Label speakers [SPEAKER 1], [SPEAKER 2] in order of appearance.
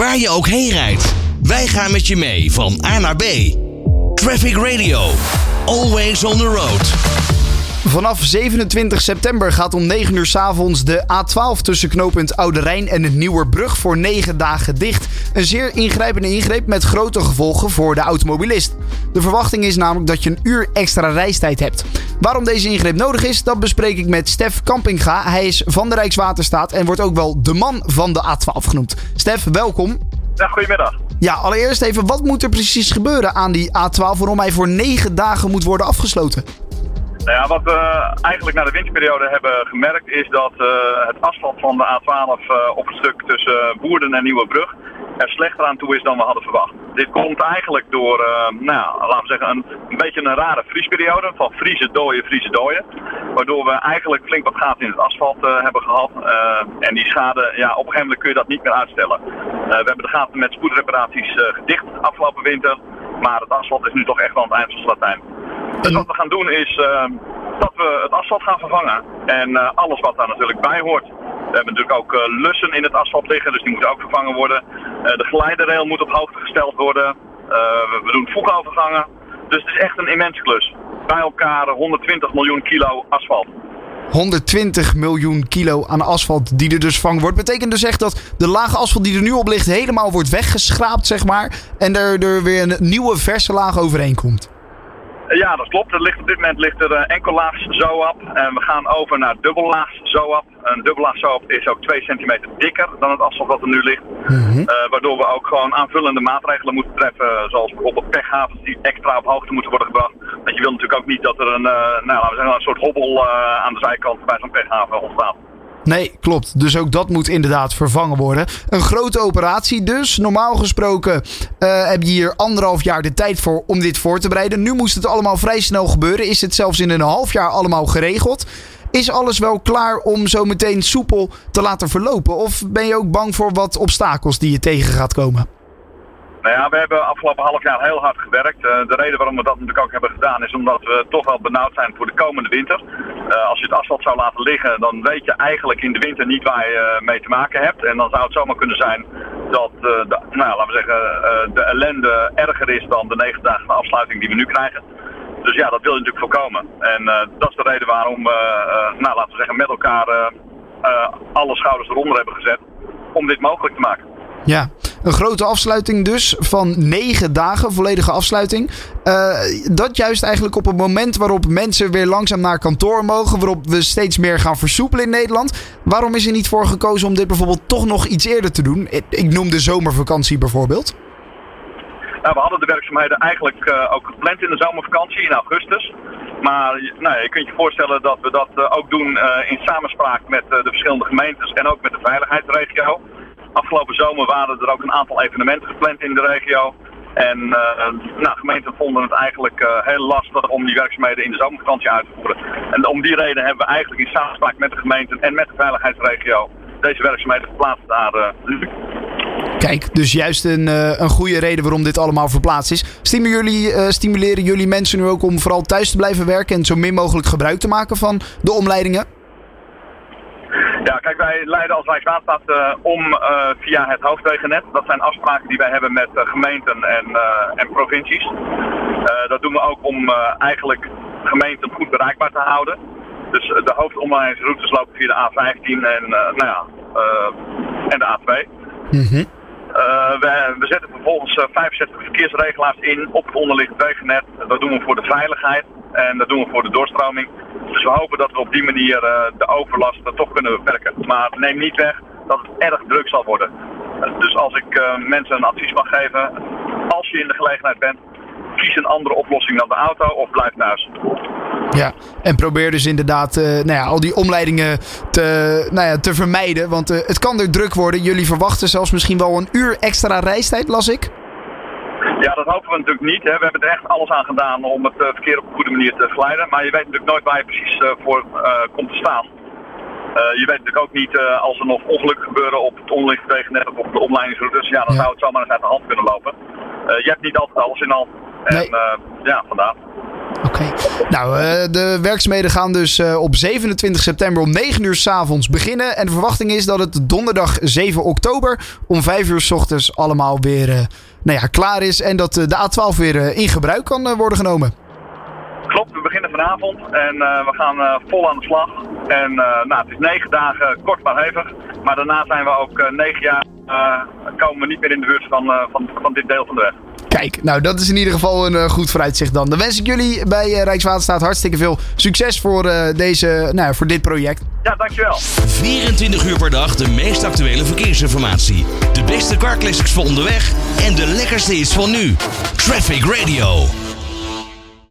[SPEAKER 1] Waar je ook heen rijdt. Wij gaan met je mee van A naar B. Traffic Radio. Always on the road.
[SPEAKER 2] Vanaf 27 september gaat om 9 uur s avonds de A12 tussen knooppunt Oude Rijn en het Nieuwerbrug voor 9 dagen dicht. Een zeer ingrijpende ingreep met grote gevolgen voor de automobilist. De verwachting is namelijk dat je een uur extra reistijd hebt. Waarom deze ingreep nodig is, dat bespreek ik met Stef Kampinga. Hij is van de Rijkswaterstaat en wordt ook wel de man van de A12 genoemd. Stef, welkom.
[SPEAKER 3] Ja, goedemiddag.
[SPEAKER 2] Ja, allereerst even, wat moet er precies gebeuren aan die A12 waarom hij voor 9 dagen moet worden afgesloten?
[SPEAKER 3] Nou ja, wat we eigenlijk na de winterperiode hebben gemerkt is dat uh, het asfalt van de A12 uh, op het stuk tussen Woerden en Nieuwebrug er slechter aan toe is dan we hadden verwacht. Dit komt eigenlijk door, uh, nou laten we zeggen, een, beetje een rare vriesperiode van vriezen, dooien, vriezen, dooien. Waardoor we eigenlijk flink wat gaten in het asfalt hebben gehad. en die schade, ja, op een gegeven moment kun je dat niet meer uitstellen. we hebben de gaten met spoedreparaties gedicht afgelopen winter. Maar het asfalt is nu toch echt aan het eind van Latijn. Dus wat we gaan doen is dat we het asfalt gaan vervangen. En alles wat daar natuurlijk bij hoort. We hebben natuurlijk ook uh, lussen in het asfalt liggen, dus die moeten ook vervangen worden. de geleiderrail moet op hoogte gesteld worden. we doen voegovergangen. Dus het is echt een immense klus. Bij elkaar 120 miljoen kilo asfalt.
[SPEAKER 2] 120 miljoen kilo aan asfalt die er dus vervangen wordt. Betekent dus echt dat de lage asfalt die er nu op ligt helemaal wordt weggeschraapt, zeg maar. En er, er weer een nieuwe verse laag overheen komt.
[SPEAKER 3] Ja, dat klopt. Er ligt, op dit moment ligt er enkel laags zoap. En we gaan over naar dubbellaags zoap. Een dubbellaags zoap is ook 2 centimeter dikker dan het asfalt wat er nu ligt. Mm -hmm. uh, waardoor we ook gewoon aanvullende maatregelen moeten treffen. Zoals bijvoorbeeld pechhavens die extra op hoogte moeten worden gebracht. Want je wil natuurlijk ook niet dat er een, uh, nou, laten we zeggen, een soort hobbel aan de zijkant bij zo'n pechhaven ontstaat.
[SPEAKER 2] Nee, klopt. Dus ook dat moet inderdaad vervangen worden. Een grote operatie dus. Normaal gesproken uh, heb je hier anderhalf jaar de tijd voor om dit voor te bereiden. Nu moest het allemaal vrij snel gebeuren. Is het zelfs in een half jaar allemaal geregeld? Is alles wel klaar om zo meteen soepel te laten verlopen? Of ben je ook bang voor wat obstakels die je tegen gaat komen?
[SPEAKER 3] Nou ja, we hebben afgelopen half jaar heel hard gewerkt. Uh, de reden waarom we dat natuurlijk ook hebben gedaan is omdat we toch wel benauwd zijn voor de komende winter. Uh, als je het asfalt zou laten liggen, dan weet je eigenlijk in de winter niet waar je uh, mee te maken hebt. En dan zou het zomaar kunnen zijn dat, de, nou, laten we zeggen, de ellende erger is dan de negen dagen afsluiting die we nu krijgen. Dus ja, dat wil je natuurlijk voorkomen. En dat is de reden waarom we, nou, laten we zeggen, met elkaar alle schouders eronder hebben gezet om dit mogelijk te maken.
[SPEAKER 2] Ja, een grote afsluiting dus van negen dagen, volledige afsluiting. Uh, dat juist eigenlijk op het moment waarop mensen weer langzaam naar kantoor mogen, waarop we steeds meer gaan versoepelen in Nederland. Waarom is er niet voor gekozen om dit bijvoorbeeld toch nog iets eerder te doen? Ik noem de zomervakantie bijvoorbeeld.
[SPEAKER 3] Nou, we hadden de werkzaamheden eigenlijk uh, ook gepland in de zomervakantie in augustus. Maar nou, je kunt je voorstellen dat we dat uh, ook doen in samenspraak met de verschillende gemeentes en ook met de veiligheidsregio. Afgelopen zomer waren er ook een aantal evenementen gepland in de regio. En uh, nou, gemeenten vonden het eigenlijk uh, heel lastig om die werkzaamheden in de zomervakantie uit te voeren. En om die reden hebben we eigenlijk in samenspraak met de gemeenten en met de veiligheidsregio deze werkzaamheden verplaatst naar uh,
[SPEAKER 2] Kijk, dus juist een, een goede reden waarom dit allemaal verplaatst is. Stimuleren jullie, stimuleren jullie mensen nu ook om vooral thuis te blijven werken en zo min mogelijk gebruik te maken van de omleidingen?
[SPEAKER 3] Ja, kijk, wij leiden als Rijkswaterstaat uh, om uh, via het hoofdwegennet. Dat zijn afspraken die wij hebben met uh, gemeenten en, en provincies. dat doen we ook om eigenlijk gemeenten goed bereikbaar te houden. Dus de hoofdomleidingsroutes lopen via de A15 en, nou ja, en de A2. Mm we, we, zetten vervolgens 65 verkeersregelaars in op het onderliggend wegennet. Dat doen we voor de veiligheid en dat doen we voor de doorstroming. Dus we hopen dat we op die manier uh, de overlast toch kunnen beperken. Maar neem niet weg dat het erg druk zal worden. dus als ik mensen een advies mag geven, als je in de gelegenheid bent, kies een andere oplossing dan de auto of blijf thuis.
[SPEAKER 2] Ja, en probeer dus inderdaad uh, nou ja, al die omleidingen te, nou ja, te vermijden. Want het kan er druk worden. Jullie verwachten zelfs misschien wel een uur extra reistijd, las ik.
[SPEAKER 3] Ja, dat hopen we natuurlijk niet. Hè. We hebben er echt alles aan gedaan om het uh, verkeer op een goede manier te glijden. Maar je weet natuurlijk nooit waar je precies voor komt te staan. je weet natuurlijk ook niet als er nog ongelukken gebeuren op het onlichtwegennet of op de omleidingsroutes. Ja, dan ja. zou het zomaar eens uit de hand kunnen lopen. je hebt niet altijd alles in hand. En
[SPEAKER 2] nee.
[SPEAKER 3] ja, vandaar.
[SPEAKER 2] Oké. Nou, uh, de werkzaamheden gaan dus uh, op 27 september om 9 uur s avonds beginnen. En de verwachting is dat het donderdag 7 oktober om 5 uur s ochtends allemaal weer uh, nou ja, klaar is. En dat de A12 weer in gebruik kan worden genomen.
[SPEAKER 3] Klopt, we beginnen vanavond en we gaan vol aan de slag. En nou, het is 9 dagen kort maar hevig. Maar daarna zijn we ook 9 jaar, komen we niet meer in de buurt van, van, van dit deel van de weg.
[SPEAKER 2] Kijk, nou dat is in ieder geval een uh, goed vooruitzicht dan. Dan wens ik jullie bij uh, Rijkswaterstaat hartstikke veel succes voor, uh, deze, nou, voor dit project.
[SPEAKER 3] Ja, dankjewel.
[SPEAKER 1] 24 uur per dag de meest actuele verkeersinformatie. De beste car classics voor onderweg en de lekkerste is van nu. Traffic Radio.